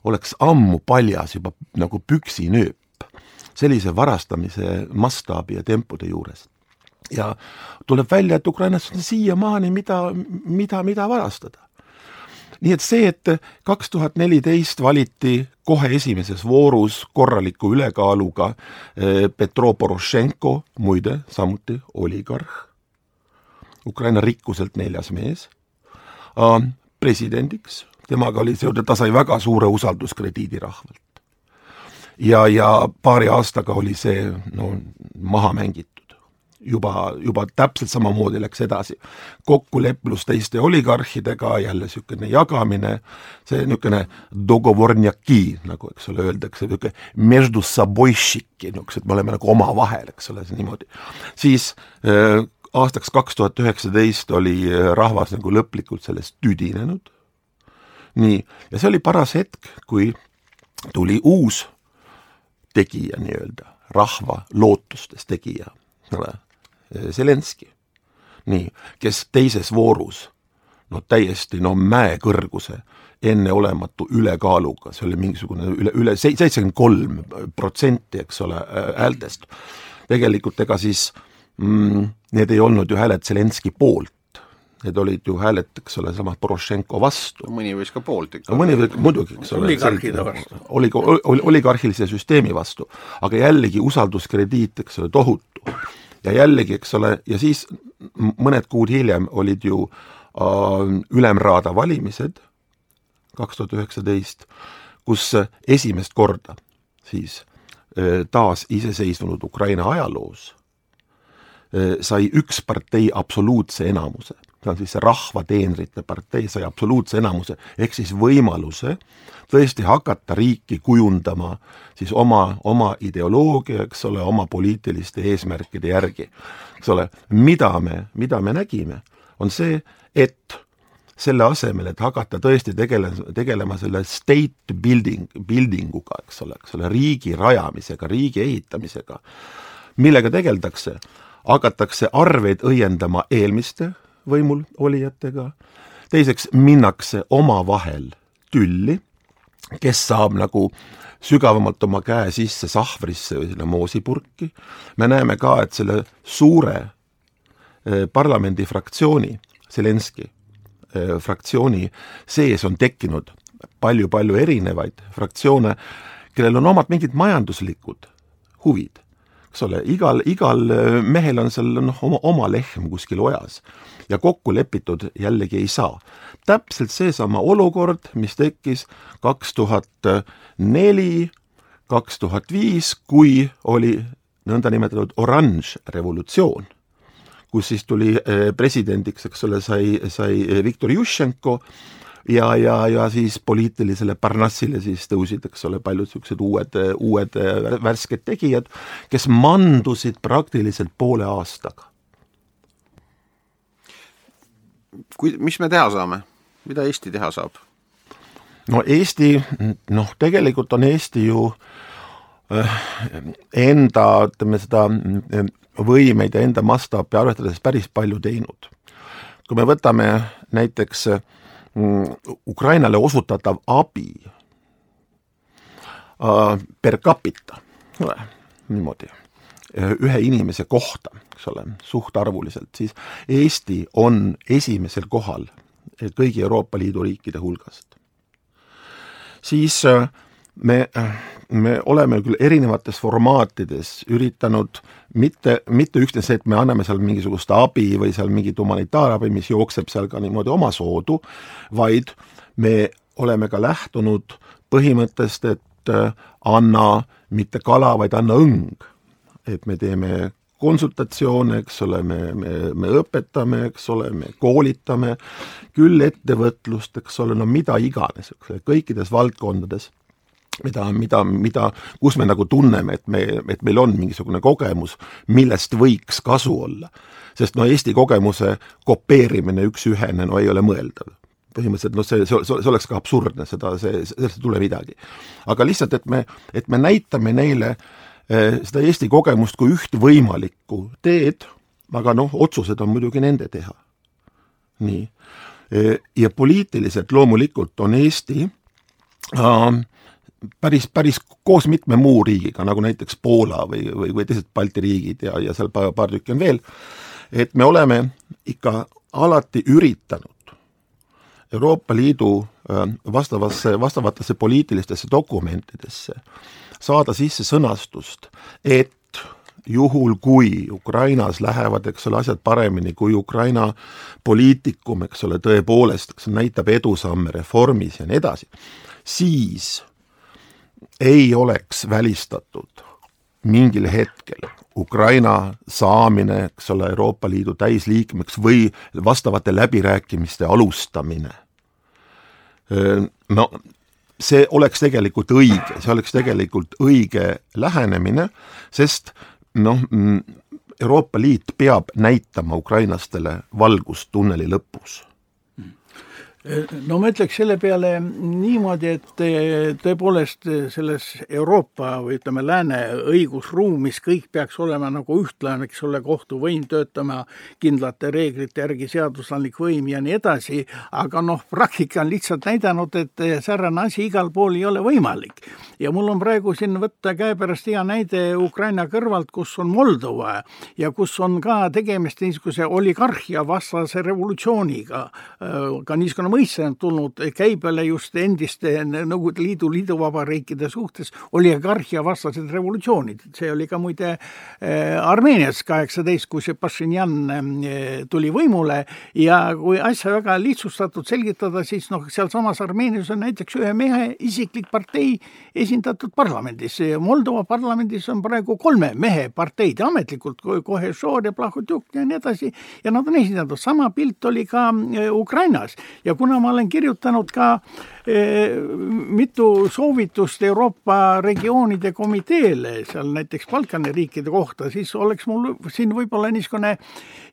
oleks ammu paljas juba nagu püksinööp sellise varastamise mastaabi ja tempode juures. ja tuleb välja, et Ukrainas on siiamaani mida, mida, mida varastada. nii et see, et kaks tuhat neliteist valiti kohe esimeses voorus korraliku ülekaaluga eh, Petro Porošenko, muide samuti oligarh, Ukraina rikkuselt neljas mees, presidendiks temaga oli seotud, ta sai väga suure usalduskrediidi rahvalt. Ja, ja paari aastaga oli see no maha mängitud. juba, juba täpselt samamoodi läks edasi. kokkuleplus teiste oligarhidega, jälle niisugune jagamine, see niisugune dogovornjaki, nagu eks ole, öeldakse, niisugune meždu sabojšiki, niisugused, me oleme nagu omavahel, eks ole, niimoodi. siis äh, aastaks kaks tuhat üheksateist oli äh, rahvas nagu lõplikult sellest tüdinenud nii, ja see oli paras hetk, kui tuli uus tegija nii-öelda, rahva lootustes tegija, ole, Zelenski. nii, kes teises voorus no täiesti no mäekõrguse enneolematu ülekaaluga, see oli mingisugune üle, üle seitsekümmend kolm protsenti, eks ole, häältest. tegelikult ega siis mm, need ei olnud ju hääled Zelenski poolt, Need olid ju hääled, eks ole, sama Porošenko vastu. mõni võis ka poolt ikka. mõni võib, muidugi, eks ole. oligarhide vastu. oli, oli, oligarhilise süsteemi vastu. aga jällegi usalduskrediit, eks ole, tohutu. ja jällegi, eks ole, ja siis mõned kuud hiljem olid ju äh, Ülemraada valimised, kaks tuhat üheksateist, kus esimest korda siis äh, taas iseseisvunud Ukraina ajaloos äh, sai üks partei absoluutse enamuse see on siis see Rahvateenrite partei sai absoluutse enamuse, ehk siis võimaluse tõesti hakata riiki kujundama siis oma, oma ideoloogia, eks ole, oma poliitiliste eesmärkide järgi. eks ole, mida me, mida me nägime, on see, et selle asemel, et hakata tõesti tegele-, tegelema selle state building, building uga, eks ole, eks ole, riigi rajamisega, riigi ehitamisega, millega tegeldakse, hakatakse arveid õiendama eelmiste võimul olijatega, teiseks minnakse omavahel tülli, kes saab nagu sügavamalt oma käe sisse sahvrisse või sinna moosipurki, me näeme ka, et selle suure eh, parlamendifraktsiooni, Zelenski eh, fraktsiooni sees on tekkinud palju-palju erinevaid fraktsioone, kellel on omad mingid majanduslikud huvid eks ole, igal, igal äh, mehel on seal noh, oma, oma lehm kuskil ojas ja kokku lepitud jällegi ei saa. täpselt seesama olukord, mis tekkis kaks tuhat neli, kaks tuhat viis, kui oli nõndanimetatud oranž revolutsioon, kus siis tuli äh, presidendiks, eks ole, sai, sai Viktor Jušenko ja, ja, ja siis poliitilisele Parnassile siis tõusid, eks ole, paljud niisugused uued, uued värsked tegijad, kes mandusid praktiliselt poole aastaga. kui, mis me teha saame, mida Eesti teha saab? no Eesti, noh, tegelikult on Eesti ju enda, ütleme seda võimeid ja enda mastaapi arvestades päris palju teinud. kui me võtame näiteks mm, Ukrainale osutatav abi per capita, niimoodi, ühe inimese kohta, eks ole, suhtarvuliselt, siis Eesti on esimesel kohal kõigi Euroopa Liidu riikide hulgast. siis äh, me, me oleme küll erinevates formaatides üritanud mitte, mitte üksnes see, et me anname seal mingisugust abi või seal mingit humanitaarabi, mis jookseb seal ka niimoodi omasoodu, vaid me oleme ka lähtunud põhimõttest, et äh, anna mitte kala, vaid anna õng. et me teeme konsultatsioone, eks ole, me, me, me õpetame, eks ole, me koolitame, küll ettevõtlust, eks ole, no mida iganes, eks ole, kõikides valdkondades mida, mida, mida, kus me nagu tunneme, et me, et meil on mingisugune kogemus, millest võiks kasu olla. sest no Eesti kogemuse kopeerimine üks-ühene no ei ole mõeldav. põhimõtteliselt noh, see, see, see oleks ka absurdne, seda, see, sellest ei tule midagi. aga lihtsalt, et me, et me näitame neile eh, seda Eesti kogemust kui üht võimalikku teed, aga noh, otsused on muidugi nende teha. nii. Eh, ja poliitiliselt loomulikult on Eesti äh, päris, päris koos mitme muu riigiga, nagu näiteks Poola või, või, või teised Balti riigid ja, ja seal paar, paar tükki on veel, et me oleme ikka alati üritanud Euroopa Liidu vastavasse, vastavatesse poliitilistesse dokumentidesse saada sisse sõnastust, et juhul, kui Ukrainas lähevad, eks ole, asjad paremini, kui Ukraina poliitikum, eks ole, tõepoolest, näitab edusamme reformis ja nii edasi, siis ei oleks välistatud mingil hetkel Ukraina saamine, eks ole, Euroopa Liidu täisliikmeks või vastavate läbirääkimiste alustamine. no see oleks tegelikult õige, see oleks tegelikult õige lähenemine, sest noh, Euroopa Liit peab näitama ukrainlastele valgust tunneli lõpus no ma ütleks selle peale niimoodi, et eh, tõepoolest selles Euroopa või ütleme, lääne õigusruumis kõik peaks olema nagu ühtlane, eks ole, kohtuvõim töötama kindlate reeglite järgi, seadusandlik võim ja nii edasi, aga noh, praktika on lihtsalt näidanud, et säärane asi igal pool ei ole võimalik. ja mul on praegu siin võtta käepärast hea näide Ukraina kõrvalt, kus on Moldova ja kus on ka tegemist niisuguse oligarhia vastase revolutsiooniga, ka niisugune mõiste on tulnud käibele just endiste Nõukogude Liidu liiduvabariikide suhtes oligarhia vastased revolutsioonid, see oli ka muide äh, Armeenias kaheksateist, kui see Pašinjan äh, tuli võimule ja kui asja väga lihtsustatult selgitada, siis noh, sealsamas Armeenias on näiteks ühe mehe isiklik partei esindatud parlamendis. Moldova parlamendis on praegu kolme mehe parteid ametlikult, kohe Šor ja Plahotjuk ja nii edasi ja nad on esindatud, sama pilt oli ka äh, Ukrainas. Ja kuna kuna ma olen kirjutanud ka eh, mitu soovitust Euroopa regioonide komiteele, seal näiteks Balkani riikide kohta, siis oleks mul siin võib-olla niisugune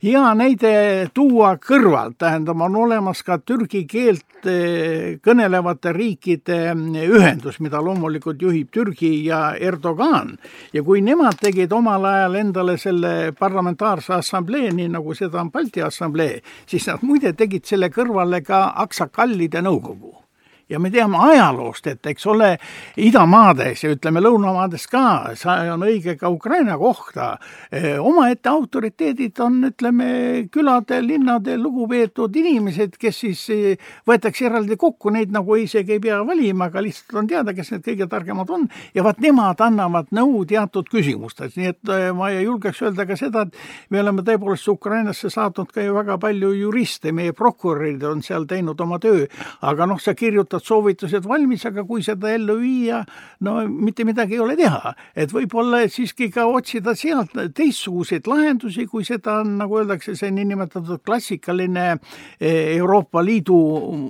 hea näide tuua kõrvalt, tähendab, on olemas ka türgi keelt eh, kõnelevate riikide ühendus, mida loomulikult juhib Türgi ja Erdogan. ja kui nemad tegid omal ajal endale selle parlamentaarse assamblee, nii nagu seda on Balti Assamblee, siis nad muide tegid selle kõrvale ka aksakallide nõukogu ja me teame ajaloost, et eks ole, idamaades ja ütleme, lõunamaades ka, see on õige ka Ukraina kohta, eh, omaette autoriteedid on, ütleme, külade, linnade lugupeetud inimesed, kes siis eh, võetakse eraldi kokku, neid nagu isegi ei pea valima, aga lihtsalt on teada, kes need kõige targemad on. Ja vaat nemad annavad nõu teatud küsimustes, nii et eh, ma julgeks öelda ka seda, et me oleme tõepoolest Ukrainasse saatnud ka ju väga palju juriste, meie prokurörid on seal teinud oma töö, aga noh, sa kirjutad võtad soovitused valmis, aga kui seda ellu viia, no mitte midagi ei ole teha. et võib-olla siiski ka otsida sealt teistsuguseid lahendusi, kui seda on, nagu öeldakse, see niinimetatud klassikaline eh, Euroopa Liidu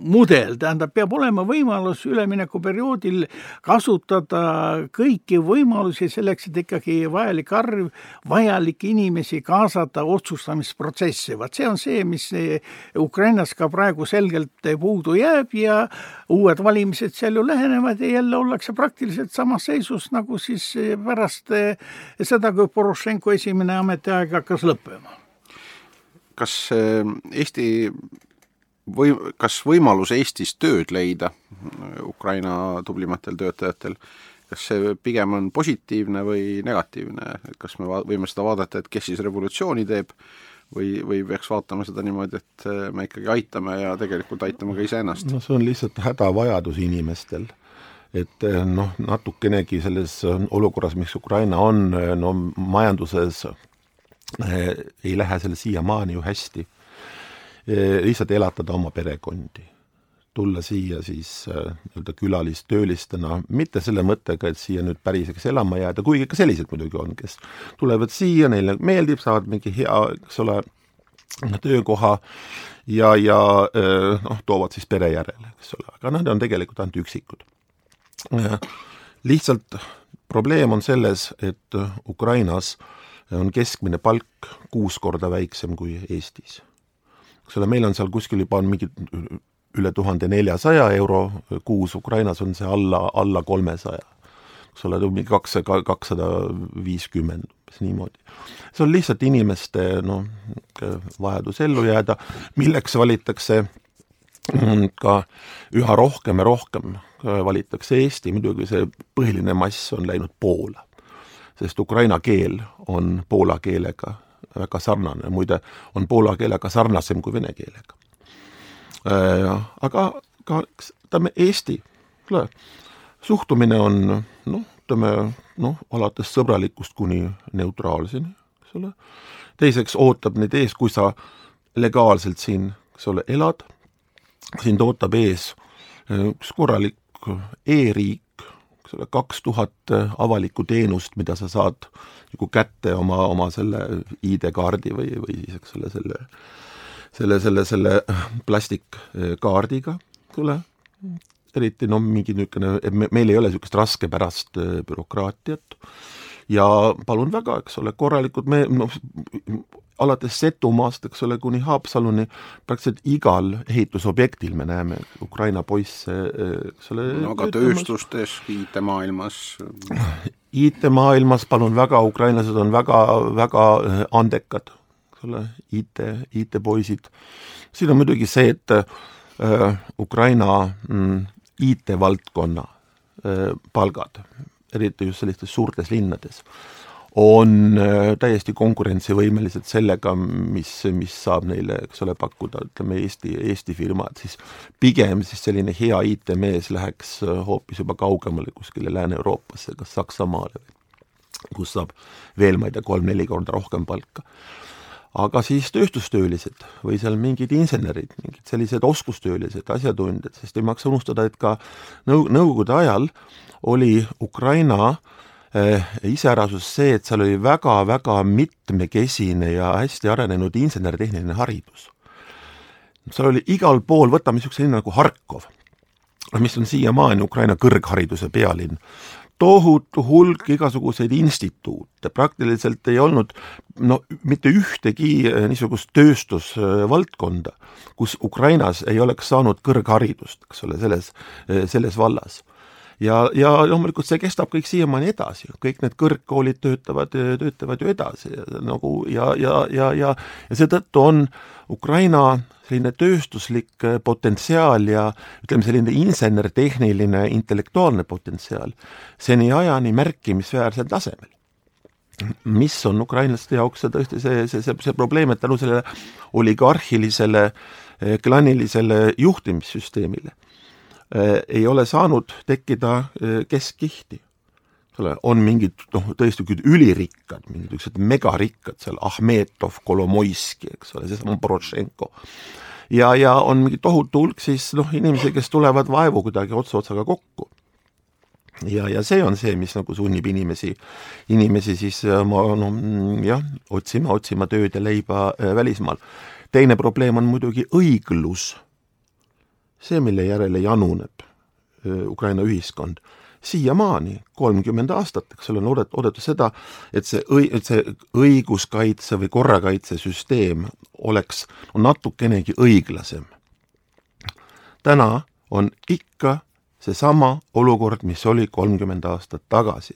mudel, tähendab, peab olema võimalus üleminekuperioodil kasutada kõiki võimalusi selleks, et ikkagi vajalik arv vajalikke inimesi kaasata otsustamisprotsessi, vaat see on see, mis Ukrainas ka praegu selgelt puudu jääb ja uued valimised seal ju lähenevad ja jälle ollakse praktiliselt samas seisus nagu siis pärast seda, kui Porošenko esimene ametiaeg hakkas lõppema. kas Eesti või kas võimalus Eestis tööd leida Ukraina tublimatel töötajatel, kas see pigem on positiivne või negatiivne, et kas me va-, võime seda vaadata, et kes siis revolutsiooni teeb, või, või peaks vaatama seda niimoodi, et me ikkagi aitame ja tegelikult aitame ka iseennast? no see on lihtsalt hädavajadus inimestel. et noh, natukenegi selles olukorras, mis Ukraina on, no majanduses eh, ei lähe seal siiamaani ju hästi Eh, lihtsalt elatada oma perekondi. Tulla siia siis eh, nii-öelda külalistöölistena, mitte selle mõttega, et siia nüüd päriseks elama jääda, kuigi ka sellised muidugi on, kes tulevad siia, neile meeldib, saavad mingi hea, eks ole, töökoha ja, ja eh, noh, toovad siis pere järele, eks ole, aga nad on tegelikult ainult üksikud. lihtsalt probleem on selles, et Ukrainas on keskmine palk kuus korda väiksem kui Eestis eks ole, meil on seal kuskil juba on mingi üle tuhande neljasaja euro kuus, Ukrainas on see alla, alla kolmesaja. eks ole, mingi kaks, kakssada viiskümmend, umbes niimoodi. see on lihtsalt inimeste noh, vajadus ellu jääda, milleks valitakse ka üha rohkem ja rohkem valitakse Eesti, muidugi see põhiline mass on läinud Poola. sest ukraina keel on poola keelega väga sarnane, muide on poola keelega sarnasem kui vene keelega. Äh, aga ka ütleme, Eesti, kuule, suhtumine on noh, ütleme noh, alates sõbralikust kuni neutraalseni, eks ole, teiseks ootab neid ees, kui sa legaalselt siin, eks ole, elad, sind ootab ees äh, üks korralik e-riik, eks ole, kaks tuhat avalikku teenust, mida sa saad nagu kätte oma, oma selle ID-kaardi või, või siis eks ole, selle selle, selle, selle plastikkaardiga, kuule, eriti no mingi niisugune, meil ei ole niisugust raskepärast äh, bürokraatiat ja palun väga, eks ole, korralikud me noh, alates Setumaast, eks ole, kuni Haapsaluni, praktiliselt igal ehitusobjektil me näeme Ukraina poisse, eks ole. no aga tööstustes, IT-maailmas? IT-maailmas, palun väga, ukrainlased on väga, väga äh, andekad, eks ole, IT, IT-poisid. siin on muidugi see, et äh, Ukraina mm, IT-valdkonna äh, palgad, eriti just sellistes suurtes linnades on äh, täiesti konkurentsivõimelised sellega, mis, mis saab neile, eks ole, pakkuda, ütleme Eesti, Eesti firmad, siis pigem siis selline hea IT-mees läheks äh, hoopis juba kaugemale kuskile Lääne-Euroopasse, kas Saksamaale, kus saab veel, ma ei tea, kolm-neli korda rohkem palka aga siis tööstustöölised või seal mingid insenerid, mingid sellised oskustöölised, asjatundjad, sest ei maksa unustada, et ka nõu-, Nõukogude ajal oli Ukraina Äh, iseärasus see, et seal oli väga-väga mitmekesine ja hästi arenenud insener-tehniline haridus. seal oli igal pool, võtame niisuguse linna nagu Harkov, mis on siiamaani Ukraina kõrghariduse pealinn, tohutu hulk igasuguseid instituute, praktiliselt ei olnud no mitte ühtegi äh, niisugust tööstusvaldkonda, kus Ukrainas ei oleks saanud kõrgharidust, eks ole, selles, äh, selles vallas ja, ja loomulikult see kestab kõik siiamaani edasi, kõik need kõrgkoolid töötavad, töötavad ju edasi nagu ja, ja, ja, ja, ja seetõttu on Ukraina selline tööstuslik potentsiaal ja ütleme, selline insener-tehniline intellektuaalne potentsiaal seniajani märkimisväärsel tasemel. Mis on ukrainlaste jaoks tõesti see, see, see, see probleem, et tänu sellele oligarhilisele klanilisele juhtimissüsteemile ei ole saanud tekkida äh, keskkihti. on mingid noh, tõesti ülirikkad, mingid niisugused megarikkad seal, Ahmetov, Kolomoiski, eks ole, seesama Porošenko. ja, ja on mingi tohutu hulk siis noh, inimesi, kes tulevad vaevu kuidagi ots otsaga kokku ja, ja see on see, mis nagu sunnib inimesi, inimesi siis ma noh, jah, otsima, otsima tööd ja leiba äh, välismaal. teine probleem on muidugi õiglus see, mille järele januneb Ukraina ühiskond, siiamaani, kolmkümmend aastat, eks ole, on oodatud, oodatud seda, et see õi-, et see õiguskaitse või korrakaitsesüsteem oleks no, natukenegi õiglasem. täna on ikka seesama olukord, mis oli kolmkümmend aastat tagasi.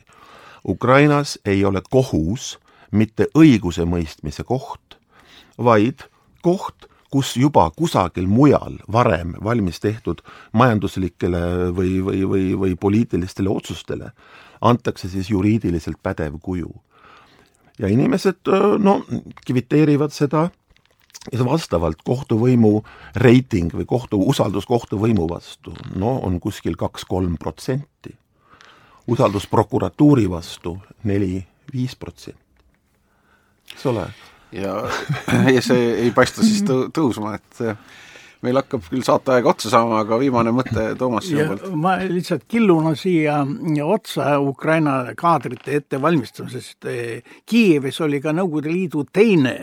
Ukrainas ei ole kohus mitte õigusemõistmise koht, vaid koht, kus juba kusagil mujal varem valmis tehtud majanduslikele või, või, või, või poliitilistele otsustele antakse siis juriidiliselt pädev kuju. ja inimesed no kiviteerivad seda ja vastavalt kohtuvõimu reiting või kohtu, usaldus kohtuvõimu vastu, no on kuskil kaks-kolm protsenti. usaldus prokuratuuri vastu neli-viis protsenti, eks ole. Ja, ja see ei paista siis tõ-, tõusma, et meil hakkab küll saateaeg otsa saama, aga viimane mõte Toomas sinu poolt. ma lihtsalt killuna siia otsa Ukraina kaadrite ettevalmistamisest. Kiievis oli ka Nõukogude Liidu teine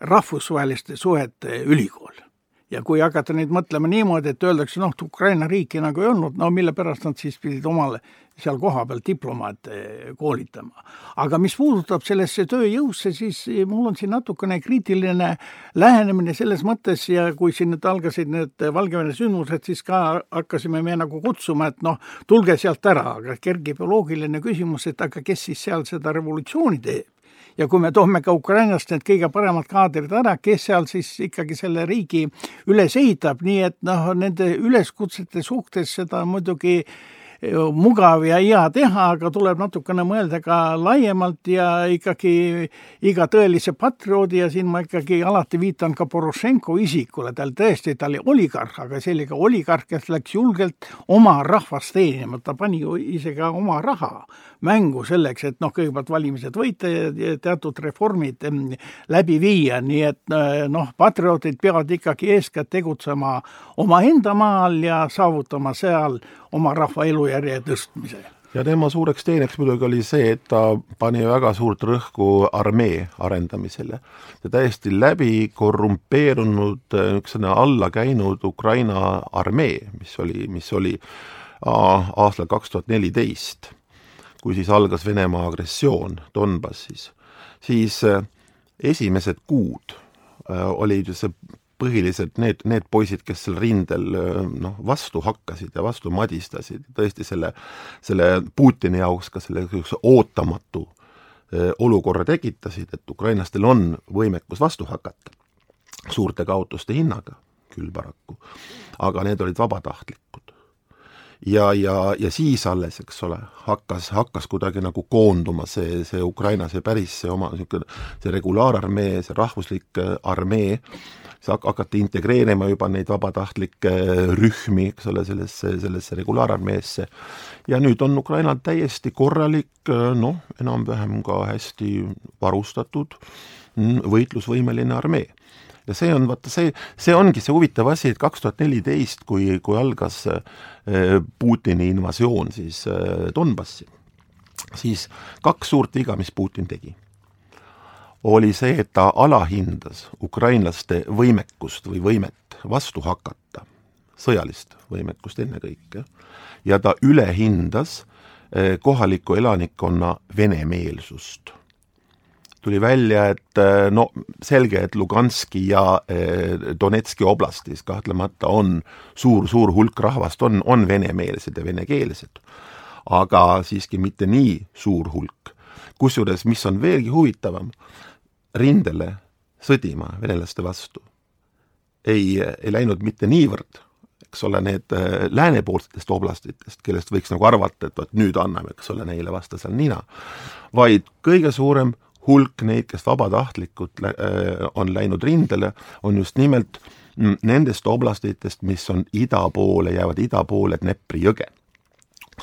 rahvusvaheliste suhete ülikool. Ja kui hakata nüüd mõtlema niimoodi, et öeldakse, noh, Ukraina riiki nagu ei olnud, no mille pärast nad siis pidid omale seal kohapeal diplomaate koolitama. aga mis puudutab sellesse tööjõusse, siis mul on siin natukene kriitiline lähenemine selles mõttes ja kui siin nüüd algasid need Valgevene sündmused, siis ka hakkasime me nagu kutsuma, et noh, tulge sealt ära, aga kerkib ju loogiline küsimus, et aga kes siis seal seda revolutsiooni teeb ja kui me toome ka Ukrainast need kõige paremad kaadrid ära, kes seal siis ikkagi selle riigi üles ehitab, nii et noh, nende üleskutsete suhtes seda muidugi mugav ja hea teha, aga tuleb natukene mõelda ka laiemalt ja ikkagi iga tõelise patrioodi ja siin ma ikkagi alati viitan ka Porošenko isikule, tal tõesti, ta oli oligarh, aga ka oligarh, kes läks julgelt oma rahvast teenima, ta pani ju ise ka oma raha mängu selleks, et noh, kõigepealt valimised võita ja teatud reformid läbi viia, nii et noh, patrioodid peavad ikkagi eeskätt tegutsema omaenda maal ja saavutama seal oma rahva elujärje tõstmise ja tema suureks teeneks muidugi oli see, et ta pani väga suurt rõhku armee arendamisele. ja täiesti läbi korrumpeerunud, niisugune alla käinud Ukraina armee, mis oli, mis oli aastal kaks tuhat neliteist kui siis algas Venemaa agressioon Donbassis, siis äh, esimesed kuud olid ju see põhiliselt need, need poisid, kes seal rindel noh, vastu hakkasid ja vastu madistasid, tõesti selle, selle Putini jaoks ka selle niisuguse ootamatu olukorra tekitasid, et ukrainlastel on võimekus vastu hakata suurte kaotuste hinnaga, küll paraku, aga need olid vabatahtlikud. Ja, ja, ja siis alles, eks ole, hakkas, hakkas kuidagi nagu koonduma see, see Ukraina, see päris, see oma niisugune, see regulaararmee, see rahvuslik armee, siis hakati integreerima juba neid vabatahtlikke rühmi, eks ole, sellesse, sellesse regulaararmeesse, ja nüüd on Ukrainal täiesti korralik noh, enam-vähem ka hästi varustatud võitlusvõimeline armee. Ja see on, vaata see, see ongi see huvitav asi, et kaks tuhat neliteist, kui, kui algas äh, Putini invasioon siis äh, Donbassi, siis kaks suurt viga, mis Putin tegi, oli see, et ta alahindas ukrainlaste võimekust või võimet vastu hakata, sõjalist võimekust ennekõike, ja ta ülehindas äh, kohaliku elanikkonna venemeelsust tuli välja, et äh, no selge, et Luganski ja äh, Donetski oblastis kahtlemata on suur-suur hulk rahvast, on, on venemeelsed ja venekeelsed. aga siiski mitte nii suur hulk. kusjuures, mis on veelgi huvitavam, rindele sõdima venelaste vastu ei, ei läinud mitte niivõrd eks ole, need äh, läänepoolsetest oblastitest, kellest võiks nagu arvata, et vot nüüd anname, eks ole, neile vastasel nina, vaid kõige suurem hulk neid, kes vabatahtlikult äh, on läinud rindele, on just nimelt mm, nendest oblastitest, mis on ida poole, jäävad ida poole Dnepri jõge.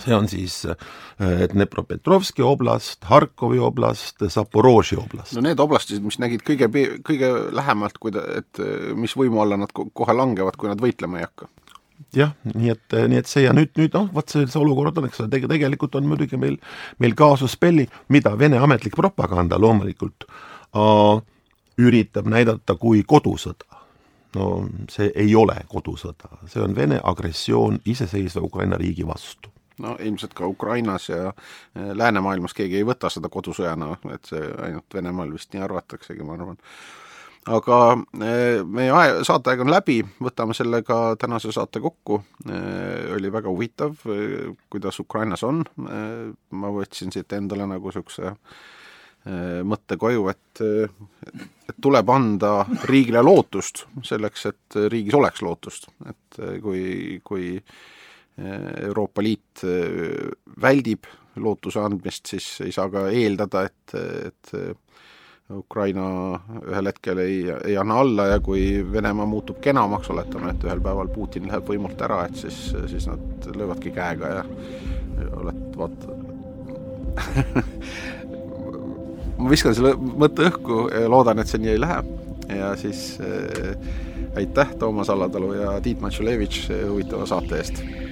See on siis äh, Dnepropetrovski oblast, Harkovi oblast, Zaporoži oblast. no need oblastid, mis nägid kõige, kõige lähemalt, kui ta, et mis võimu alla nad kohe langevad, kui nad võitlema ei hakka jah, nii et, nii et see ja nüüd, nüüd noh, vot see, see olukord on, eks ole, tegelikult on muidugi meil, meil kaasus belli, mida Vene ametlik propaganda loomulikult äh, üritab näidata kui kodusõda. no see ei ole kodusõda, see on Vene agressioon iseseisva Ukraina riigi vastu no ilmselt ka Ukrainas ja läänemaailmas keegi ei võta seda kodusõjana, et see ainult Venemaal vist nii arvataksegi, ma arvan. Aga meie aeg, saateaeg on läbi, võtame sellega tänase saate kokku, oli väga huvitav, kuidas Ukrainas on, ma võtsin siit endale nagu niisuguse mõtte koju, et, et tuleb anda riigile lootust selleks, et riigis oleks lootust, et kui, kui Euroopa Liit väldib lootuse andmist, siis ei saa ka eeldada, et, et Ukraina ühel hetkel ei, ei anna alla ja kui Venemaa muutub kenamaks, oletame, et ühel päeval Putin läheb võimult ära, et siis, siis nad löövadki käega ja, ja oled, vaata ma viskan selle mõtte õhku ja loodan, et see nii ei lähe. ja siis äh, aitäh, Toomas Allatalu ja Tiit Matšulevitš huvitava saate eest